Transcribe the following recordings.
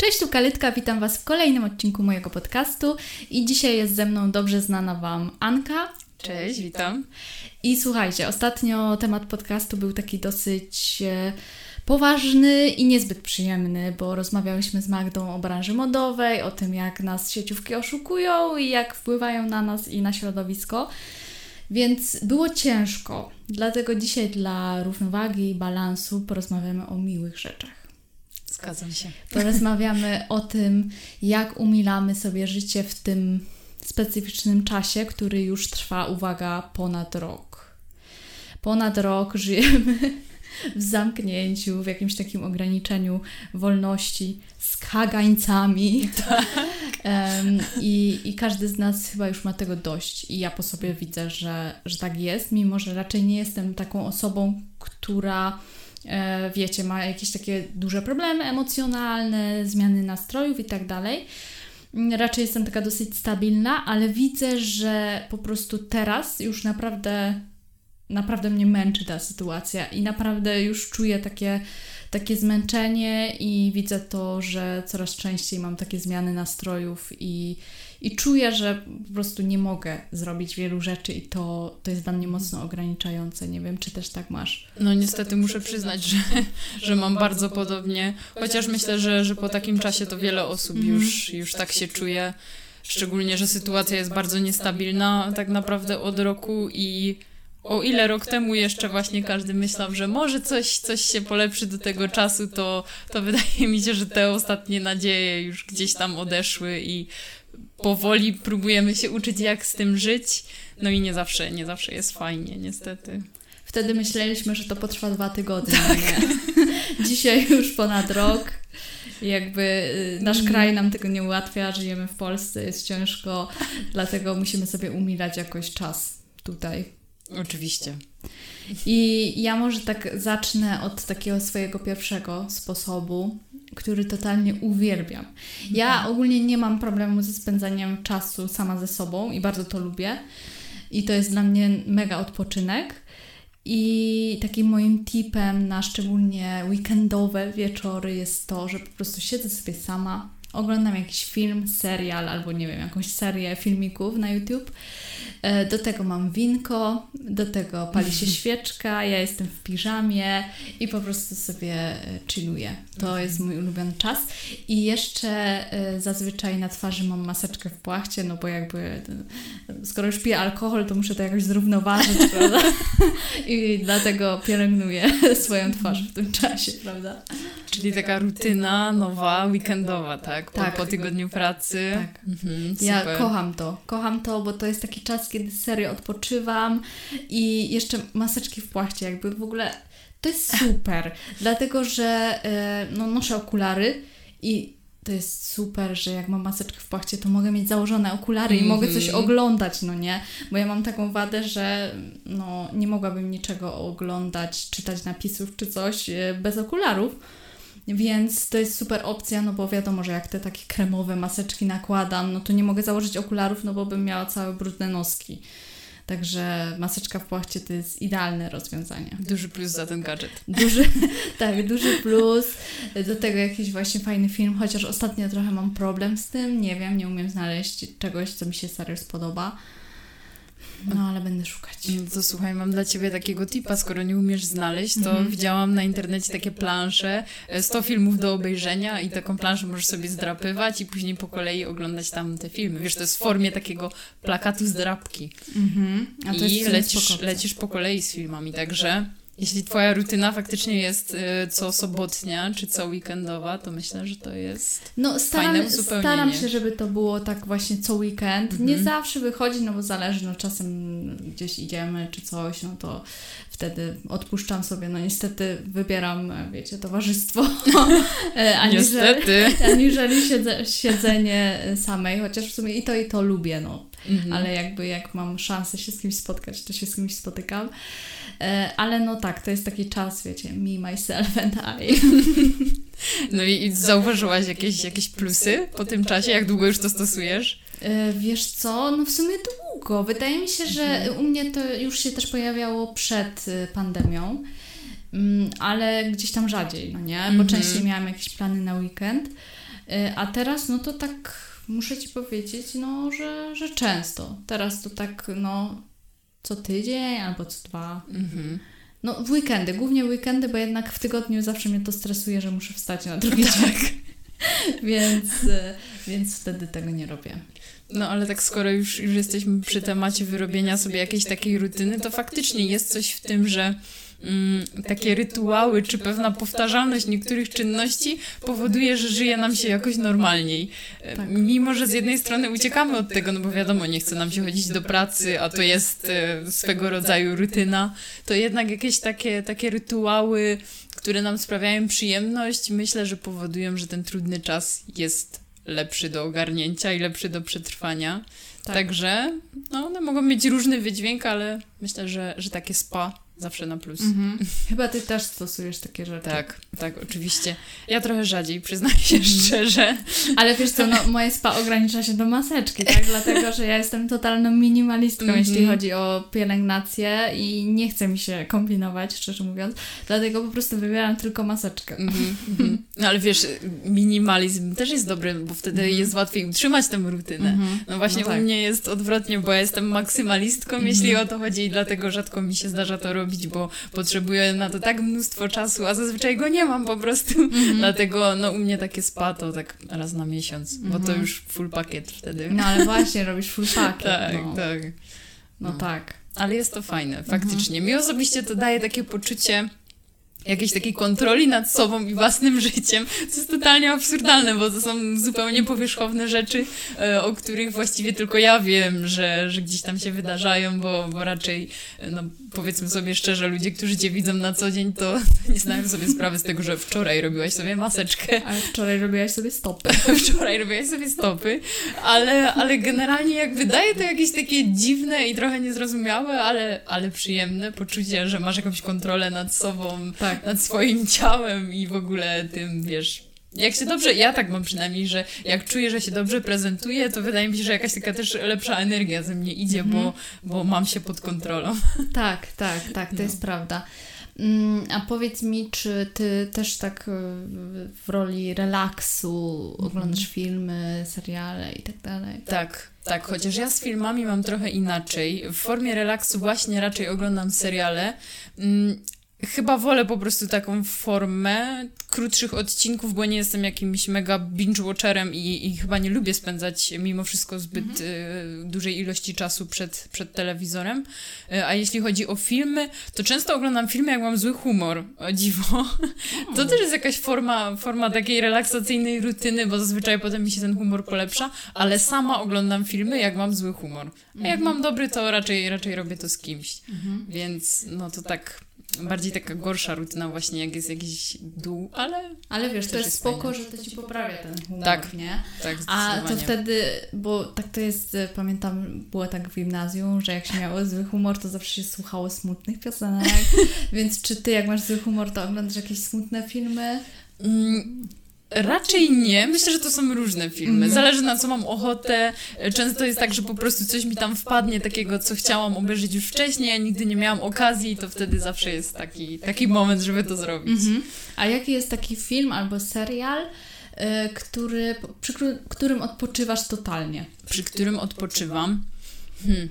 Cześć, tu Kalitka, witam Was w kolejnym odcinku mojego podcastu i dzisiaj jest ze mną dobrze znana Wam Anka. Cześć, witam. I słuchajcie, ostatnio temat podcastu był taki dosyć e, poważny i niezbyt przyjemny, bo rozmawiałyśmy z Magdą o branży modowej, o tym jak nas sieciówki oszukują i jak wpływają na nas i na środowisko. Więc było ciężko, dlatego dzisiaj dla równowagi i balansu porozmawiamy o miłych rzeczach. Zgadzam się. Porozmawiamy o tym, jak umilamy sobie życie w tym specyficznym czasie, który już trwa, uwaga, ponad rok. Ponad rok żyjemy w zamknięciu, w jakimś takim ograniczeniu wolności z kagańcami. Tak. Um, i, I każdy z nas chyba już ma tego dość. I ja po sobie widzę, że, że tak jest, mimo że raczej nie jestem taką osobą, która wiecie, ma jakieś takie duże problemy emocjonalne, zmiany nastrojów i tak dalej. Raczej jestem taka dosyć stabilna, ale widzę, że po prostu teraz już naprawdę, naprawdę mnie męczy ta sytuacja i naprawdę już czuję takie, takie zmęczenie i widzę to, że coraz częściej mam takie zmiany nastrojów i, i czuję, że po prostu nie mogę zrobić wielu rzeczy i to, to jest dla mnie mocno ograniczające. Nie wiem, czy też tak masz. No niestety muszę przyznać, że, że mam bardzo podobnie, chociaż myślę, że, że po takim czasie to wiele osób mhm. już, już tak się czuje. Szczególnie, że sytuacja jest bardzo niestabilna tak naprawdę od roku i o ile rok temu jeszcze właśnie każdy myślał, że może coś, coś się polepszy do tego czasu, to, to wydaje mi się, że te ostatnie nadzieje już gdzieś tam odeszły i powoli próbujemy się uczyć, jak z tym żyć. No i nie zawsze, nie zawsze jest fajnie, niestety. Wtedy myśleliśmy, że to potrwa dwa tygodnie. Tak. Dzisiaj już ponad rok. Jakby y, nasz mm. kraj nam tego nie ułatwia, żyjemy w Polsce, jest ciężko, dlatego musimy sobie umilać jakoś czas tutaj. Oczywiście. I ja może tak zacznę od takiego swojego pierwszego sposobu, który totalnie uwielbiam. Ja mhm. ogólnie nie mam problemu ze spędzaniem czasu sama ze sobą i bardzo to lubię. I to jest dla mnie mega odpoczynek. I takim moim tipem na szczególnie weekendowe wieczory jest to, że po prostu siedzę sobie sama, oglądam jakiś film, serial albo nie wiem, jakąś serię filmików na YouTube do tego mam winko, do tego pali się świeczka, ja jestem w piżamie i po prostu sobie e, chilluję. To mhm. jest mój ulubiony czas. I jeszcze e, zazwyczaj na twarzy mam maseczkę w płachcie, no bo jakby skoro już piję alkohol, to muszę to jakoś zrównoważyć, prawda? I dlatego pielęgnuję swoją twarz w tym czasie, prawda? Czyli taka rutyna nowa, weekendowa, tak? Po, tak. po tygodniu pracy. Tak. Mhm, ja kocham to. Kocham to, bo to jest taki czas, kiedy serio odpoczywam i jeszcze maseczki w płachcie, jakby w ogóle to jest super, dlatego że y, no, noszę okulary i to jest super, że jak mam maseczkę w płachcie, to mogę mieć założone okulary mm -hmm. i mogę coś mhm. oglądać, no nie? Bo ja mam taką wadę, że no, nie mogłabym niczego oglądać, czytać napisów czy coś y, bez okularów. Więc to jest super opcja, no bo wiadomo, że jak te takie kremowe maseczki nakładam, no to nie mogę założyć okularów, no bo bym miała całe brudne noski. Także maseczka w płachcie to jest idealne rozwiązanie. Duży plus za ten gadżet. Duży, tak, duży plus. Do tego jakiś właśnie fajny film, chociaż ostatnio trochę mam problem z tym. Nie wiem, nie umiem znaleźć czegoś, co mi się serio spodoba. No, ale będę szukać. No to słuchaj, mam dla Ciebie takiego tipa, skoro nie umiesz znaleźć, to -hmm. widziałam na internecie takie plansze, 100 filmów do obejrzenia i taką planszę możesz sobie zdrapywać i później po kolei oglądać tam te filmy. Wiesz, to jest w formie takiego plakatu zdrapki. Mm -hmm. I lecisz, lecisz po kolei z filmami, także jeśli twoja rutyna faktycznie jest y, co sobotnia czy co weekendowa, to myślę, że to jest no, staram, fajne uzupełnienie. Staram się, żeby to było tak właśnie co weekend. Mhm. Nie zawsze wychodzi, no bo zależy, no czasem gdzieś idziemy czy coś, no to wtedy odpuszczam sobie, no niestety wybieram, wiecie, towarzystwo. E, aniżeli, niestety. Aniżeli siedze, siedzenie samej, chociaż w sumie i to i to lubię, no. Mhm. Ale jakby jak mam szansę się z kimś spotkać, to się z kimś spotykam. E, ale no tak, to jest taki czas, wiecie, me, myself and I. No i zauważyłaś jakieś, jakieś plusy po tym czasie? Jak długo już to stosujesz? E, wiesz co, no w sumie długo. Wydaje mi się, że mhm. u mnie to już się też pojawiało przed y, pandemią, mm, ale gdzieś tam rzadziej, no nie? Bo mhm. częściej miałam jakieś plany na weekend. Y, a teraz, no to tak muszę Ci powiedzieć, no, że, że często. Teraz to tak, no, co tydzień albo co dwa. Mhm. No, w weekendy, głównie weekendy, bo jednak w tygodniu zawsze mnie to stresuje, że muszę wstać na drugi tak. dzień. więc, y, więc wtedy tego nie robię. No ale tak skoro już, już jesteśmy przy temacie wyrobienia sobie jakiejś takiej rutyny, to faktycznie jest coś w tym, że mm, takie rytuały czy pewna powtarzalność niektórych czynności powoduje, że żyje nam się jakoś normalniej. E, tak. Mimo, że z jednej strony uciekamy od tego, no bo wiadomo, nie chce nam się chodzić do pracy, a to jest e, swego rodzaju rutyna, to jednak jakieś takie, takie rytuały, które nam sprawiają przyjemność, myślę, że powodują, że ten trudny czas jest lepszy do ogarnięcia i lepszy do przetrwania. Tak. Także no, one mogą mieć różny wydźwięk, ale myślę, że, że takie spa zawsze na plus. Mhm. Chyba ty też stosujesz takie rzeczy. Tak, tak, oczywiście. Ja trochę rzadziej, przyznaję się mhm. szczerze. Ale wiesz co, no, moje spa ogranicza się do maseczki, tak? Dlatego, że ja jestem totalną minimalistką, mhm. jeśli chodzi o pielęgnację i nie chce mi się kombinować, szczerze mówiąc. Dlatego po prostu wybieram tylko maseczkę. Mhm, mhm. No ale wiesz, minimalizm też jest dobry, bo wtedy mhm. jest łatwiej utrzymać tę rutynę. Mhm. No właśnie no tak. u mnie jest odwrotnie, bo ja jestem maksymalistką, jeśli o to chodzi i dlatego rzadko mi się zdarza to robić robić, bo potrzebuję na to tak mnóstwo czasu, a zazwyczaj go nie mam po prostu. Mm -hmm. Dlatego no, u mnie takie spa to tak raz na miesiąc, mm -hmm. bo to mhm. już full pakiet wtedy. No ale właśnie, robisz full pakiet. tak, no. tak. No, no tak. Ale jest to fajne, faktycznie. Mi osobiście to daje takie poczucie jakiejś takiej kontroli nad sobą i własnym życiem, co jest totalnie absurdalne, bo to są zupełnie powierzchowne rzeczy, e, o których właściwie tylko ja wiem, że, że gdzieś tam się wydarzają, bo, bo raczej, e, no powiedzmy sobie szczerze, ludzie, którzy cię widzą na co dzień, to nie zdają sobie sprawy z tego, że wczoraj robiłaś sobie maseczkę. Ale wczoraj robiłaś sobie stopy. wczoraj robiłaś sobie stopy, ale, ale generalnie jak wydaje to jakieś takie dziwne i trochę niezrozumiałe, ale, ale przyjemne poczucie, że masz jakąś kontrolę nad sobą. Tak. nad swoim ciałem i w ogóle tym, wiesz, jak się dobrze, ja tak mam przynajmniej, że jak czuję, że się dobrze prezentuję, to wydaje mi się, że jakaś taka też lepsza energia ze mnie idzie, bo, mhm. bo mam się pod kontrolą. Tak, tak, tak, to no. jest prawda. Mm, a powiedz mi, czy ty też tak y, w roli relaksu oglądasz mhm. filmy, seriale i tak dalej? Tak, tak, chociaż ja z filmami mam trochę inaczej. W formie relaksu właśnie raczej oglądam seriale. Mm, Chyba wolę po prostu taką formę krótszych odcinków, bo nie jestem jakimś mega binge-watcherem i, i chyba nie lubię spędzać mimo wszystko zbyt mhm. y, dużej ilości czasu przed, przed telewizorem. Y, a jeśli chodzi o filmy, to często oglądam filmy, jak mam zły humor, o dziwo. To też jest jakaś forma, forma takiej relaksacyjnej rutyny, bo zazwyczaj potem mi się ten humor polepsza, ale sama oglądam filmy, jak mam zły humor. A jak mhm. mam dobry, to raczej, raczej robię to z kimś. Mhm. Więc no to tak bardziej taka gorsza rutyna właśnie, jak jest jakiś dół, ale... Ale wiesz, to jest, jest spoko, że to ci poprawia ten humor, tak, nie? Tak, A to wtedy, bo tak to jest, pamiętam, było tak w gimnazjum, że jak się miało zły humor, to zawsze się słuchało smutnych piosenek, więc czy ty, jak masz zły humor, to oglądasz jakieś smutne filmy? Mm, Raczej nie. Myślę, że to są różne filmy. Mhm. Zależy na co mam ochotę. Często jest tak, że po prostu coś mi tam wpadnie takiego, co chciałam obejrzeć już wcześniej, a nigdy nie miałam okazji, to wtedy zawsze jest taki, taki moment, żeby to zrobić. Mhm. A jaki jest taki film albo serial, y, który, przy którym odpoczywasz totalnie? Przy którym odpoczywam? Hmm.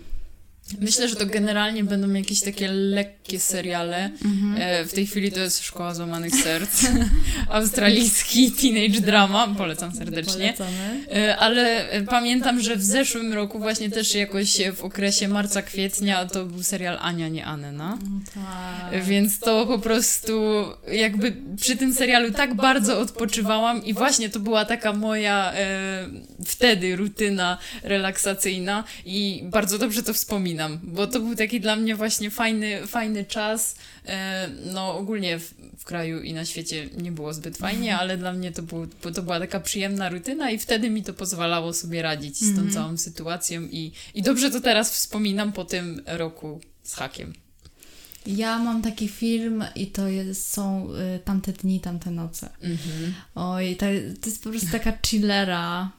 Myślę, że to generalnie będą jakieś takie lekkie seriale. Mhm. E, w tej chwili to jest Szkoła Złamanych Serc. Australijski teenage drama. Polecam serdecznie. Polecamy. E, ale pamiętam, że w zeszłym roku właśnie też jakoś w okresie marca, kwietnia to był serial Ania, nie Anena. No tak. Więc to po prostu jakby przy tym serialu tak bardzo odpoczywałam i właśnie to była taka moja e, wtedy rutyna relaksacyjna i bardzo dobrze to wspominam wspominam, bo to był taki dla mnie właśnie fajny, fajny czas. E, no ogólnie w, w kraju i na świecie nie było zbyt fajnie, mhm. ale dla mnie to, był, to była taka przyjemna rutyna i wtedy mi to pozwalało sobie radzić z tą mhm. całą sytuacją i, i dobrze to teraz wspominam po tym roku z hakiem. Ja mam taki film i to jest, są y, tamte dni, tamte noce. Mhm. Oj, to, to jest po prostu taka chillera.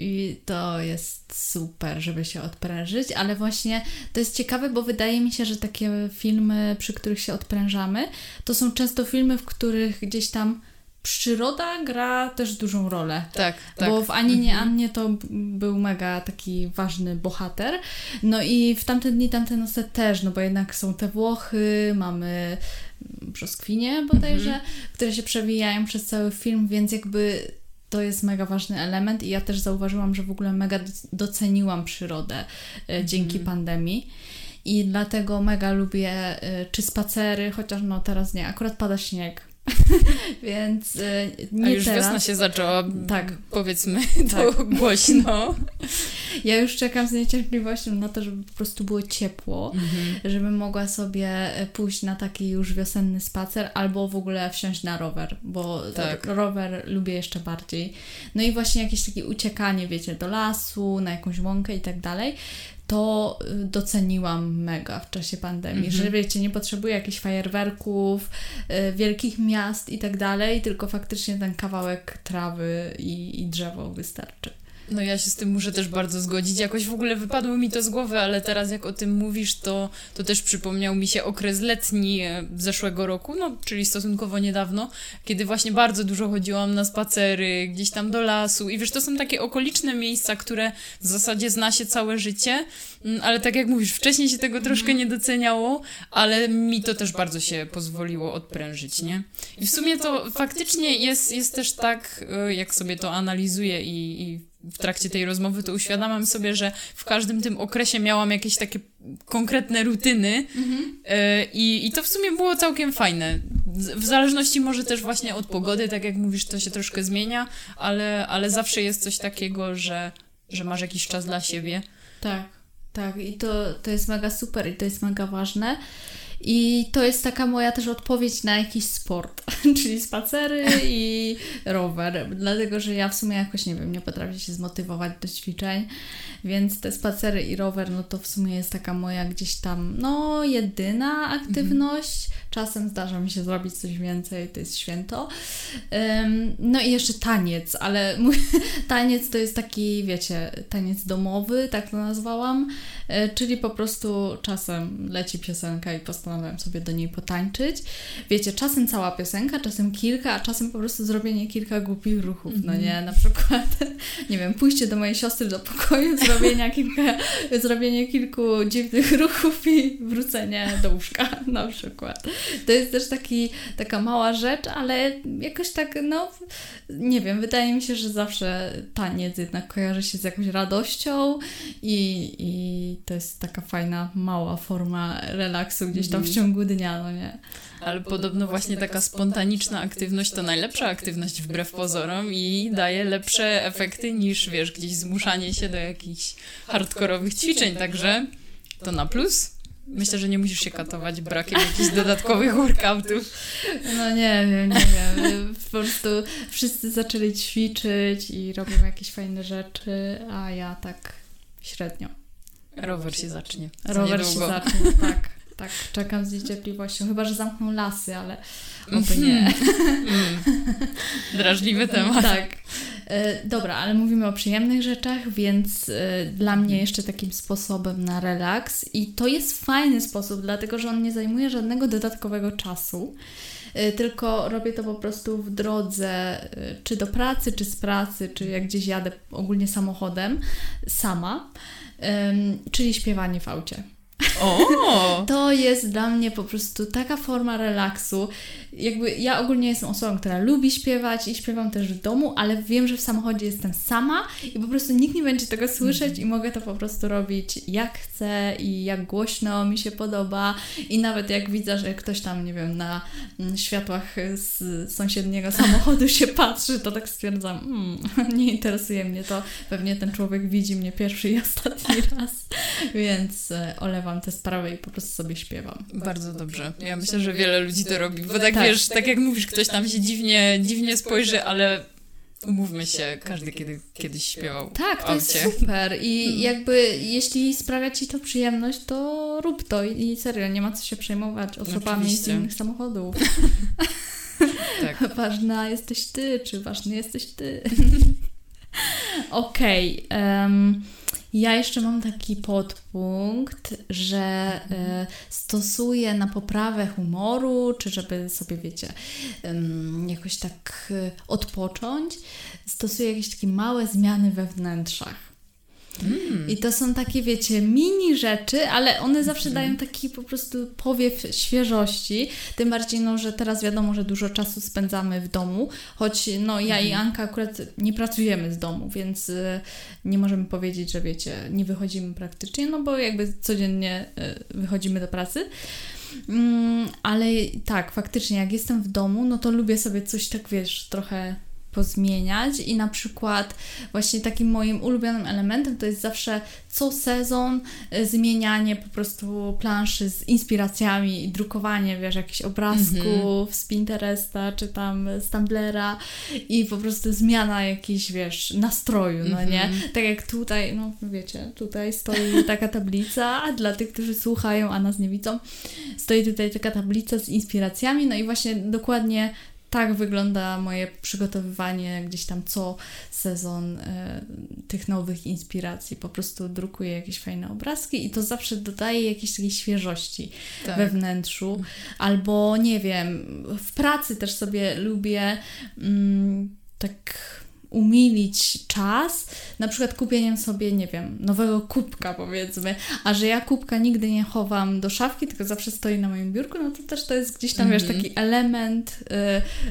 I to jest super, żeby się odprężyć, ale właśnie to jest ciekawe, bo wydaje mi się, że takie filmy, przy których się odprężamy, to są często filmy, w których gdzieś tam przyroda gra też dużą rolę. Tak, tak. Bo w Ani nie Annie to był mega taki ważny bohater. No i w tamte dni, tamte noce też, no bo jednak są te Włochy, mamy brzoskwinie bodajże, mhm. które się przewijają przez cały film, więc jakby to jest mega ważny element i ja też zauważyłam, że w ogóle mega doceniłam przyrodę mm. dzięki pandemii. I dlatego mega lubię e, czy spacery, chociaż no teraz nie, akurat pada śnieg, Więc y, nie A już teraz. wiosna się zaczęła, tak. powiedzmy tak. to głośno. Ja już czekam z niecierpliwością na to, żeby po prostu było ciepło, mhm. żebym mogła sobie y, pójść na taki już wiosenny spacer albo w ogóle wsiąść na rower, bo tak. rower lubię jeszcze bardziej. No i właśnie jakieś takie uciekanie, wiecie, do lasu, na jakąś łąkę i tak dalej to y, doceniłam mega w czasie pandemii, mm -hmm. że wiecie, nie potrzebuję jakichś fajerwerków, y, wielkich miast i tak dalej, tylko faktycznie ten kawałek trawy i, i drzewo wystarczy. No ja się z tym muszę też bardzo zgodzić. Jakoś w ogóle wypadło mi to z głowy, ale teraz jak o tym mówisz, to, to też przypomniał mi się okres letni e, zeszłego roku, no czyli stosunkowo niedawno, kiedy właśnie bardzo dużo chodziłam na spacery, gdzieś tam do lasu i wiesz, to są takie okoliczne miejsca, które w zasadzie zna się całe życie, mm, ale tak jak mówisz, wcześniej się tego troszkę nie doceniało, ale mi to też bardzo się pozwoliło odprężyć, nie? I w sumie to faktycznie jest, jest też tak, e, jak sobie to analizuję i, i w trakcie tej rozmowy, to uświadamiam sobie, że w każdym tym okresie miałam jakieś takie konkretne rutyny mhm. I, i to w sumie było całkiem fajne. W zależności może też właśnie od pogody, tak jak mówisz, to się troszkę zmienia, ale, ale zawsze jest coś takiego, że, że masz jakiś czas dla siebie. Tak, tak i to, to jest mega super i to jest mega ważne. I to jest taka moja też odpowiedź na jakiś sport, czyli spacery i rower, dlatego że ja w sumie jakoś nie wiem, nie potrafię się zmotywować do ćwiczeń, więc te spacery i rower, no to w sumie jest taka moja gdzieś tam, no, jedyna aktywność. Mhm. Czasem zdarza mi się zrobić coś więcej, to jest święto. No i jeszcze taniec, ale mój taniec to jest taki, wiecie, taniec domowy, tak to nazwałam, e, czyli po prostu czasem leci piosenka i postanawiam sobie do niej potańczyć. Wiecie, czasem cała piosenka, czasem kilka, a czasem po prostu zrobienie kilka głupich ruchów, no nie? Mhm. Na przykład, nie wiem, pójście do mojej siostry do pokoju, zrobienia kilka, zrobienie kilku dziwnych ruchów i wrócenie do łóżka na przykład. To jest też taki, taka mała rzecz, ale jakoś tak, no nie wiem, wydaje mi się, że zawsze taniec jednak kojarzy się z jakąś radością i, i to jest taka fajna, mała forma relaksu gdzieś tam w mhm. ciągu dnia, no nie? Ale podobno właśnie taka spontaniczna aktywność to najlepsza aktywność wbrew pozorom i daje lepsze efekty niż, wiesz, gdzieś zmuszanie się do jakichś hardkorowych ćwiczeń, także to na plus. Myślę, że nie musisz się katować brakiem jakichś dodatkowych workoutów. No nie wiem, nie wiem. Po prostu wszyscy zaczęli ćwiczyć i robią jakieś fajne rzeczy, a ja tak średnio. Rower się zacznie. Rower się zacznie, tak. Tak, czekam z niecierpliwością. Chyba, że zamkną lasy, ale oby nie. Mm. Drażliwy temat. Tak. E, dobra, ale mówimy o przyjemnych rzeczach, więc e, dla mnie jeszcze takim sposobem na relaks i to jest fajny sposób, dlatego że on nie zajmuje żadnego dodatkowego czasu e, tylko robię to po prostu w drodze, czy do pracy, czy z pracy, czy jak gdzieś jadę ogólnie samochodem, sama, czyli śpiewanie w aucie. O! To jest dla mnie po prostu taka forma relaksu. Jakby ja ogólnie jestem osobą, która lubi śpiewać i śpiewam też w domu, ale wiem, że w samochodzie jestem sama i po prostu nikt nie będzie tego słyszeć i mogę to po prostu robić jak chcę i jak głośno mi się podoba i nawet jak widzę, że ktoś tam, nie wiem, na mm, światłach z sąsiedniego samochodu się patrzy, to tak stwierdzam, mm, nie interesuje mnie to, pewnie ten człowiek widzi mnie pierwszy i ostatni raz, więc e, olewam tę sprawę i po prostu sobie śpiewam. Bardzo dobrze. Ja myślę, że wiele ludzi to robi, bo tak, tak. wiesz, tak jak mówisz, ktoś tam się dziwnie, dziwnie spojrzy, ale umówmy się, każdy kiedy, kiedyś śpiewał. Tak, to jest super i hmm. jakby jeśli sprawia Ci to przyjemność, to rób to i serio, nie ma co się przejmować osobami Oczywiście. z innych samochodów. tak. Ważna jesteś Ty, czy ważny jesteś Ty. Okej. Okay, um, Ja jeszcze mam taki podpunkt, że y, stosuję na poprawę humoru, czy żeby sobie, wiecie, y, jakoś tak y, odpocząć, stosuję jakieś takie małe zmiany we wnętrzach. Mm. I to są takie, wiecie, mini rzeczy, ale one zawsze mm. dają taki po prostu powiew świeżości. Tym bardziej, no, że teraz wiadomo, że dużo czasu spędzamy w domu, choć no, ja i mhm. Anka akurat nie pracujemy z domu, więc y, nie możemy powiedzieć, że wiecie, nie wychodzimy praktycznie, no bo jakby codziennie y, wychodzimy do pracy. Mm, ale tak, faktycznie, jak jestem w domu, no to lubię sobie coś tak, wiesz, trochę pozmieniać i na przykład właśnie takim moim ulubionym elementem to jest zawsze co sezon y, zmienianie po prostu planszy z inspiracjami i drukowanie, wiesz, jakichś obrazków mm-hmm. z Pinteresta czy tam z Tumblera i po prostu zmiana jakiejś, wiesz, nastroju, no mm-hmm. nie? Mhm. Tak jak tutaj, no wiecie, tutaj stoi taka tablica, a dla tych, którzy słuchają, a nas nie widzą, stoi tutaj taka tablica z inspiracjami, no i właśnie dokładnie tak wygląda moje przygotowywanie gdzieś tam co sezon e, tych nowych inspiracji. Po prostu drukuję jakieś fajne obrazki i to zawsze dodaje jakiejś takiej świeżości tak. we wnętrzu. Albo nie wiem, w pracy też sobie lubię mm, tak umilić czas, na przykład kupieniem sobie, nie wiem, nowego kubka powiedzmy, a że ja kubka nigdy nie chowam do szafki, tylko zawsze stoi na moim biurku, no to też to jest gdzieś tam, mm -hmm. wiesz, mhm. taki element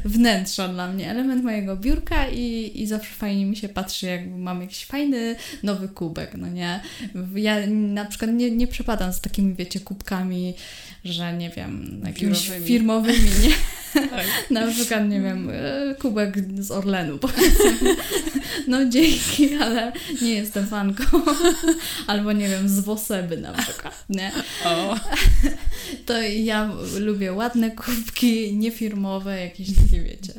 y, wnętrza dla mnie, element mojego biurka i, i zawsze fajnie mi się patrzy, jak mam jakiś fajny nowy kubek, no nie? Ja na przykład nie, nie przepadam z takimi, wiecie, kubkami, że nie wiem, jakimiś firmowymi, firmowymi nie? Tak. Na przykład, nie wiem, e, kubek z Orlenu, powiedzmy. No dzięki, ale nie jestem fanką. Albo nie wiem, z Woseby na przykład, nie? O. To ja lubię ładne kubki, niefirmowe, jakieś takie, wiecie,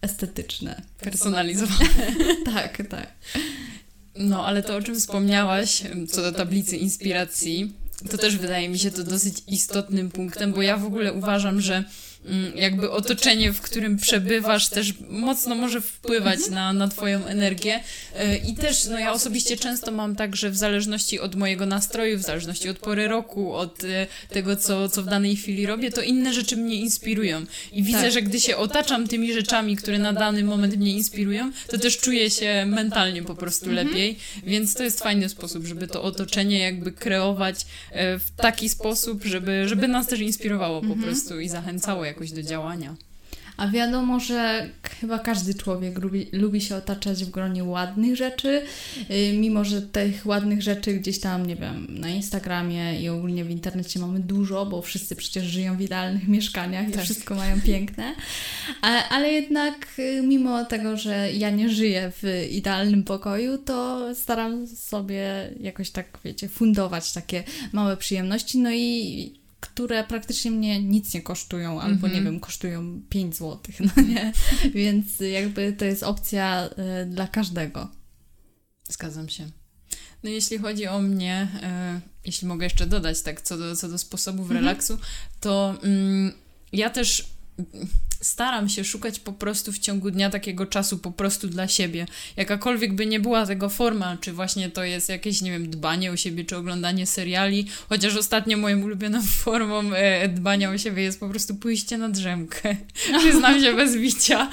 estetyczne. Personalizowane. tak, tak. No, ale to, o czym wspomniałaś, co do tablicy inspiracji, to też wydaje mi się to dosyć istotnym punktem, bo ja w ogóle uważam, że jakby otoczenie, w którym przebywasz, też mocno może wpływać na, na Twoją energię. E, I też, no ja osobiście często mam tak, że w zależności od mojego nastroju, w zależności od pory roku, od e, tego, co, co w danej chwili robię, to inne rzeczy mnie inspirują. I widzę, tak. że gdy się otaczam tymi rzeczami, które na dany moment mnie inspirują, to też czuję się mentalnie po prostu mhm. lepiej. Więc to jest fajny sposób, żeby to otoczenie jakby kreować e, w taki sposób, żeby, żeby nas też inspirowało po mhm. prostu i zachęcało jakoś do działania. A wiadomo, że chyba każdy człowiek lubi, lubi się otaczać w gronie ładnych rzeczy, yy, mimo że tych ładnych rzeczy gdzieś tam, nie wiem, na Instagramie i ogólnie w internecie mamy dużo, bo wszyscy przecież żyją w idealnych mieszkaniach tak. i wszystko mają piękne. A, ale jednak, yy, mimo tego, że ja nie żyję w idealnym pokoju, to staram sobie jakoś tak, wiecie, fundować takie małe przyjemności. No i które praktycznie mnie nic nie kosztują, albo mm -hmm. nie wiem, kosztują 5 zł, no nie? Więc jakby to jest opcja y, dla każdego. Zgadzam się. No jeśli chodzi o mnie, y, jeśli mogę jeszcze dodać tak co do, co do sposobów mm -hmm. relaksu, to y, ja też staram się szukać po prostu w ciągu dnia takiego czasu po prostu dla siebie. Jakakolwiek by nie była tego forma, czy właśnie to jest jakieś, nie wiem, dbanie o siebie, czy oglądanie seriali, chociaż ostatnio moją ulubioną formą e, dbania o siebie jest po prostu pójście na drzemkę. Przyznam się bez bicia.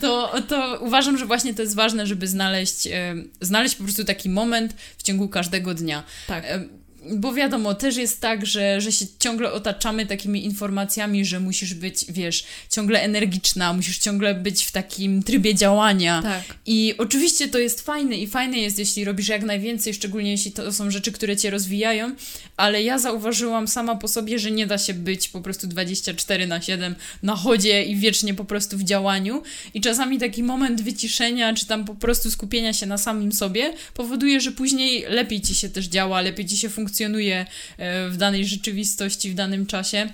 To, to uważam, że właśnie to jest ważne, żeby znaleźć, e, znaleźć po prostu taki moment w ciągu każdego dnia. Tak. E, bo wiadomo, też jest tak, że, że się ciągle otaczamy takimi informacjami, że musisz być, wiesz, ciągle energiczna, musisz ciągle być w takim trybie działania. Tak. I oczywiście to jest fajne i fajne jest, jeśli robisz jak najwięcej, szczególnie jeśli to są rzeczy, które cię rozwijają, ale ja zauważyłam sama po sobie, że nie da się być po prostu 24 na 7 na chodzie i wiecznie po prostu w działaniu. I czasami taki moment wyciszenia, czy tam po prostu skupienia się na samym sobie powoduje, że później lepiej ci się też działa, lepiej ci się funkcjonuje funkcjonuje e, w danej rzeczywistości, w danym czasie.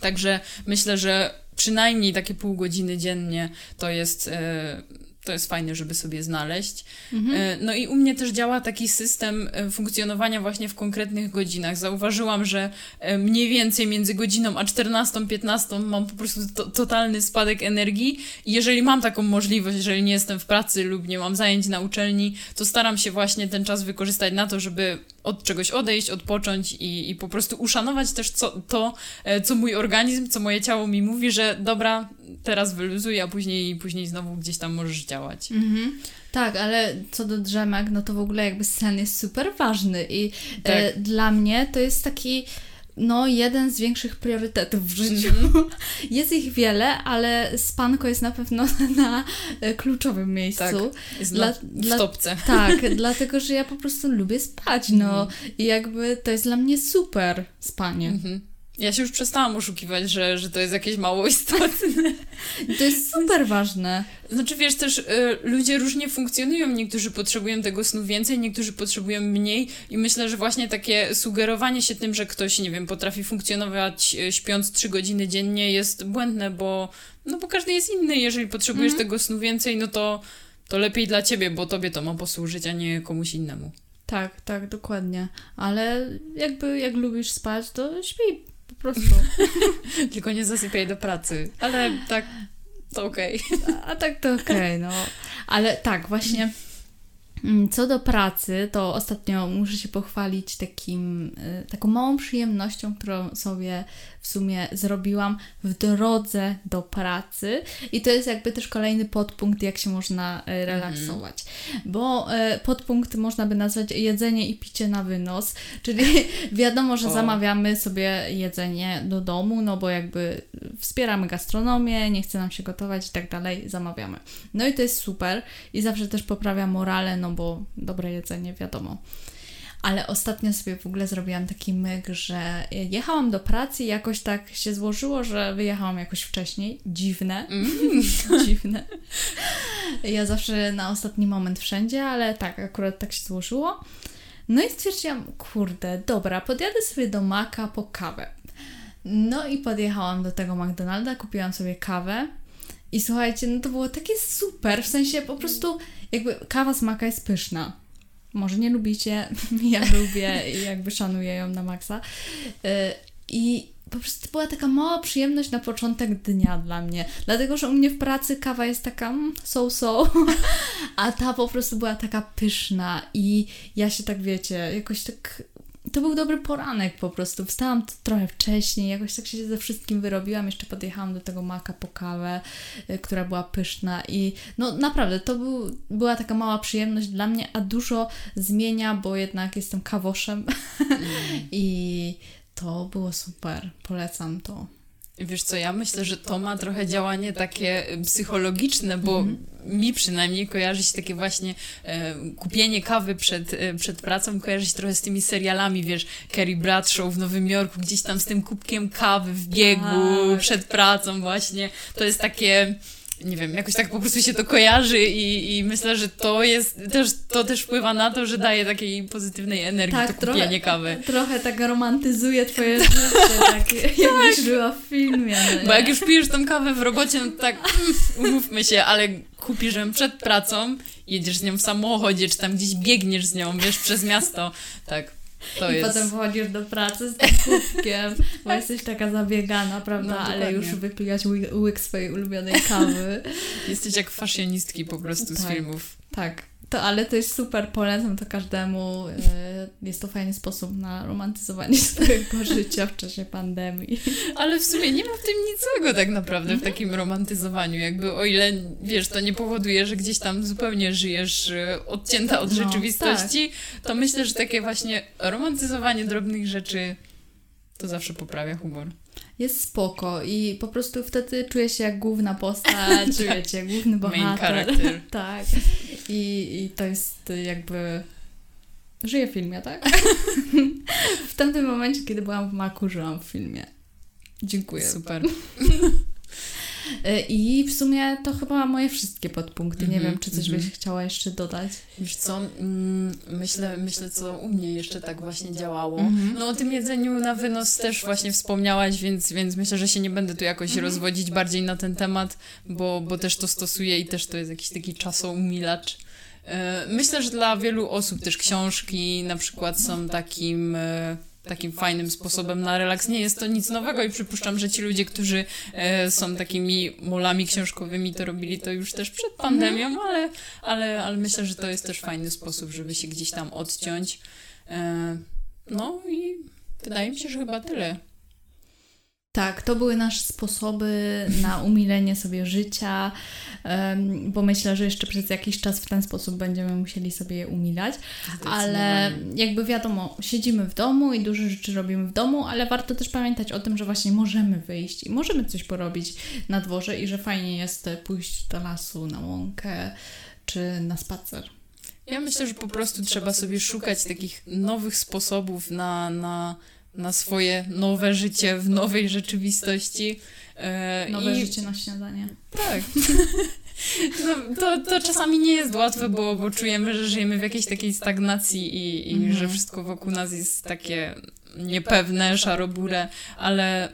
Także myślę, że przynajmniej takie pół godziny dziennie to jest, e, to jest fajne, żeby sobie znaleźć. Mhm. No i u mnie też działa taki system funkcjonowania właśnie w konkretnych godzinach. Zauważyłam, że mniej więcej między godziną a 14-15 mam po prostu to, totalny spadek energii i jeżeli mam taką możliwość, jeżeli nie jestem w pracy lub nie mam zajęć na uczelni, to staram się właśnie ten czas wykorzystać na to, żeby od czegoś odejść, odpocząć i, i po prostu uszanować też co, to, e, co mój organizm, co moje ciało mi mówi, że dobra, teraz wyluzuj, a później, później znowu gdzieś tam możesz działać. Mhm. Tak, ale co do drzemek, no to w ogóle jakby sen jest super ważny i e, tak. e, dla mnie to jest taki no, jeden z większych priorytetów w życiu. Mm. Jest ich wiele, ale spanko jest na pewno na e, kluczowym miejscu. Tak, jest dla, dla, w topce. Tak, dlatego, że ja po prostu lubię spać, no. Mm. I jakby to jest dla mnie super spanie. Mm -hmm. Ja się już przestałam oszukiwać, że, że to jest jakieś mało istotne. To jest super ważne. Znaczy, wiesz, też y, ludzie różnie funkcjonują. Niektórzy potrzebują tego snu więcej, niektórzy potrzebują mniej. I myślę, że właśnie takie sugerowanie się tym, że ktoś, nie wiem, potrafi funkcjonować y, śpiąc 3 godziny dziennie jest błędne, bo, no bo każdy jest inny. Jeżeli potrzebujesz mm. tego snu więcej, no to, to lepiej dla ciebie, bo tobie to ma posłużyć, a nie komuś innemu. Tak, tak, dokładnie. Ale jakby jak lubisz spać, to śpi prostu. Tylko nie zasypiaj do pracy. Ale tak, to okej. Okay. A, tak to okej, okay, no. Ale tak, właśnie co do pracy, to ostatnio muszę się pochwalić takim, y, taką małą przyjemnością, którą sobie w sumie zrobiłam w drodze do pracy. I to jest jakby też kolejny podpunkt, jak się można y, relaksować. Mm. Bo y, podpunkt można by nazwać jedzenie i picie na wynos, czyli wiadomo, że o. zamawiamy sobie jedzenie do domu, no bo jakby wspieramy gastronomię, nie chce nam się gotować i tak dalej, zamawiamy. No i to jest super i zawsze też poprawia morale, no bo dobre jedzenie, wiadomo. Ale ostatnio sobie w ogóle zrobiłam taki myk, że jechałam do pracy i jakoś tak się złożyło, że wyjechałam jakoś wcześniej. Dziwne. Mm. Dziwne. Ja zawsze na ostatni moment wszędzie, ale tak, akurat tak się złożyło. No i stwierdziłam, kurde, dobra, podjadę sobie do Maka po kawę. No i podjechałam do tego McDonalda, kupiłam sobie kawę. I słuchajcie, no to było takie super, w sensie po prostu jakby kawa z maka jest pyszna. Może nie lubicie, ja lubię i jakby szanuję ją na maksa. Y, I po prostu była taka mała przyjemność na początek dnia dla mnie. Dlatego, że u mnie w pracy kawa jest taka mm, so-so, a ta po prostu była taka pyszna i ja się tak, wiecie, jakoś tak to był dobry poranek po prostu. Wstałam trochę wcześniej, jakoś tak się ze wszystkim wyrobiłam. Jeszcze podjechałam do tego maka po kawę, y, która była pyszna i no naprawdę to był, była taka mała przyjemność dla mnie, a dużo zmienia, bo jednak jestem kawoszem mm. i to było super. Polecam to. Wiesz co, ja myślę, że to ma trochę działanie takie psychologiczne, bo mm -hmm. mi przynajmniej kojarzy się takie właśnie e, kupienie kawy przed, e, przed pracą, kojarzy się trochę z tymi serialami, wiesz, Carrie Bradshaw w Nowym Jorku, gdzieś tam z tym kubkiem kawy w biegu tak. przed pracą właśnie. To jest takie nie wiem, jakoś tak po prostu się to kojarzy i, i myślę, że to jest też, to też wpływa na to, że daje takiej pozytywnej energii tak, to kupienie kawy. Trochę tak romantyzuje twoje życie, tak, jakbyś tak. była w filmie. No Bo jak już pijesz tą kawę w robocie, no tak mm, umówmy się, ale kupisz ją przed pracą, jedziesz z nią w samochodzie, czy tam gdzieś biegniesz z nią, wiesz, przez miasto, tak. To I jest... potem wchodzisz do pracy z tym kubkiem, bo jesteś taka zabiegana, prawda? No, Ale już wypijasz łyk swojej ulubionej kawy. Jesteś jak fashionistki po prostu z tak, filmów. Tak. To, ale to jest super, polecam to każdemu. E, jest to fajny sposób na romantyzowanie swojego życia w czasie pandemii. Ale w sumie nie ma w tym nic złego tak naprawdę w takim romantyzowaniu. Jakby o ile, wiesz, to nie powoduje, że gdzieś tam zupełnie żyjesz e, odcięta od no, rzeczywistości, tak. to myślę, że takie właśnie romantyzowanie drobnych rzeczy to zawsze poprawia humor jest spoko i po prostu wtedy czuję się jak główna postać, tak. wiecie, główny bohater. tak. I, I to jest jakby... Żyję w filmie, tak? w tamtym momencie, kiedy byłam w Maku, żyłam w filmie. Dziękuję. Super. Y, I w sumie to chyba moje wszystkie podpunkty. Nie Mhm, wiem, czy coś mhm. byś chciała jeszcze dodać. Wiesz co, mm, myślę, myślę, co u mnie jeszcze tak właśnie działało. Mhm. No o tym jedzeniu na wynos też właśnie wspomniałaś, więc, więc myślę, że się nie będę tu jakoś Mhm. rozwodzić bardziej na ten temat, bo, bo też to stosuję i też to jest jakiś taki czasoumilacz. E, Myślę, że dla wielu osób też książki na przykład są takim, e, takim fajnym sposobem na relaks. Nie jest to nic nowego i przypuszczam, że ci ludzie, którzy e, są takimi molami książkowymi, to robili to już też przed pandemią, ale, ale, ale myślę, że to jest też fajny sposób, żeby się gdzieś tam odciąć. E, No i wydaje mi się, że chyba tyle. Tak, to były nasze sposoby na umilenie sobie życia, bo myślę, że jeszcze przez jakiś czas w ten sposób będziemy musieli sobie je umilać. Ale jakby wiadomo, siedzimy w domu i dużo rzeczy robimy w domu, ale warto też pamiętać o tym, że właśnie możemy wyjść i możemy coś porobić na dworze i że fajnie jest pójść do lasu, na łąkę czy na spacer. Ja myślę, że po prostu trzeba sobie szukać takich nowych sposobów na, na, na swoje nowe życie w nowej rzeczywistości. E, Nowe i... życie na śniadanie. Tak. No, to, to czasami nie jest łatwe, bo, bo czujemy, że żyjemy w jakiejś takiej stagnacji i, i Mhm. że wszystko wokół nas jest takie niepewne, szarobure, ale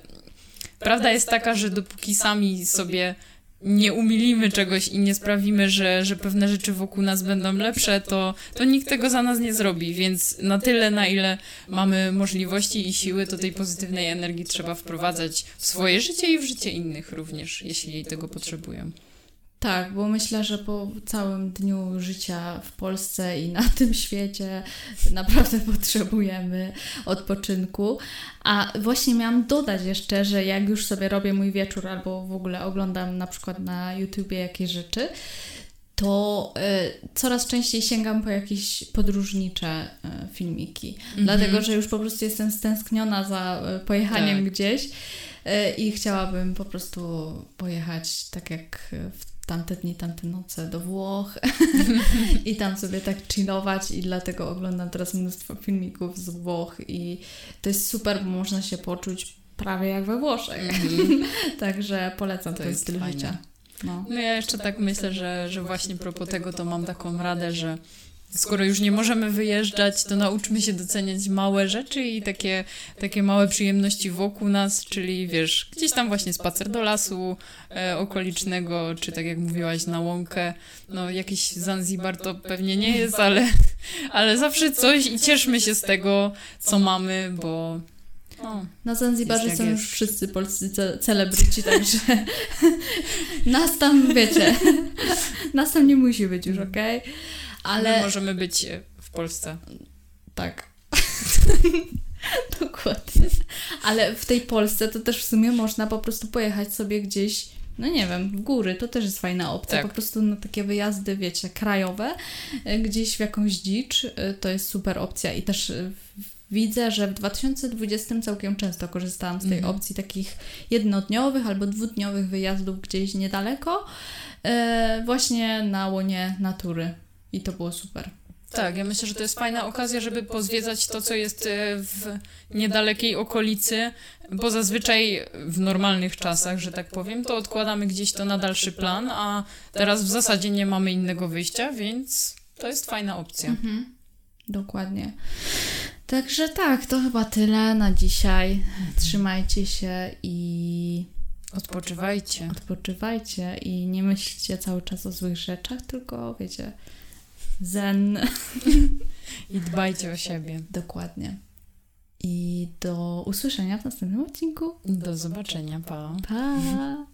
prawda jest taka, że dopóki sami sobie nie umilimy czegoś i nie sprawimy, że, że pewne rzeczy wokół nas będą lepsze, to, to nikt tego za nas nie zrobi, więc na tyle, na ile mamy możliwości i siły, to tej pozytywnej energii trzeba wprowadzać w swoje życie i w życie innych również, jeśli tego potrzebują. Tak, bo myślę, że po całym dniu życia w Polsce i na tym świecie naprawdę potrzebujemy odpoczynku. A właśnie miałam dodać jeszcze, że jak już sobie robię mój wieczór albo w ogóle oglądam na przykład na YouTubie jakieś rzeczy, to y, coraz częściej sięgam po jakieś podróżnicze y, filmiki. Mhm. Dlatego, że już po prostu jestem stęskniona za y, pojechaniem Tak. gdzieś i chciałabym po prostu pojechać tak jak w tamte dni, tamte noce do Włoch i tam sobie tak chillować i dlatego oglądam teraz mnóstwo filmików z Włoch i to jest super, bo można się poczuć prawie jak we Włoszech. Mhm. Także polecam To ten jest styl fajne. życia. No. No ja jeszcze tak myślę, że, że właśnie propos tego to mam taką radę, że skoro już nie możemy wyjeżdżać, to nauczmy się doceniać małe rzeczy i takie, takie małe przyjemności wokół nas, czyli wiesz, gdzieś tam właśnie spacer do lasu e, okolicznego, czy tak jak mówiłaś, na łąkę. No jakiś Zanzibar to pewnie nie jest, ale, ale zawsze coś i cieszmy się z tego, co mamy, bo... O, Na Zanzibarze są już wszyscy polscy ce- celebryci, także nas tam, wiecie, nas tam nie musi być już, okej? ale Ale My możemy być e, w Polsce. tak. Dokładnie. Ale w tej Polsce to też w sumie można po prostu pojechać sobie gdzieś, no nie wiem, w góry. To też jest fajna opcja. Tak. Po prostu na takie wyjazdy, wiecie, krajowe, y, gdzieś w jakąś dzicz, y, to jest super opcja. I też widzę, że w 2020 całkiem często korzystałam z tej Mhm. opcji takich jednodniowych albo dwudniowych wyjazdów gdzieś niedaleko, właśnie na łonie natury. I to było super. Tak, ja myślę, że to jest fajna okazja, żeby pozwiedzać to, co jest e, w niedalekiej okolicy, bo zazwyczaj w normalnych czasach, że tak powiem, to odkładamy gdzieś to na dalszy plan, a teraz w zasadzie nie mamy innego wyjścia, więc to jest fajna opcja. Mhm. Dokładnie. Także tak, to chyba tyle na dzisiaj. Trzymajcie się i Odpoczywajcie. odpoczywajcie i nie myślcie cały czas o złych rzeczach, tylko wiecie, zen. I dbajcie o siebie. Dokładnie. I do usłyszenia w następnym odcinku. Do zobaczenia. Pa. Pa!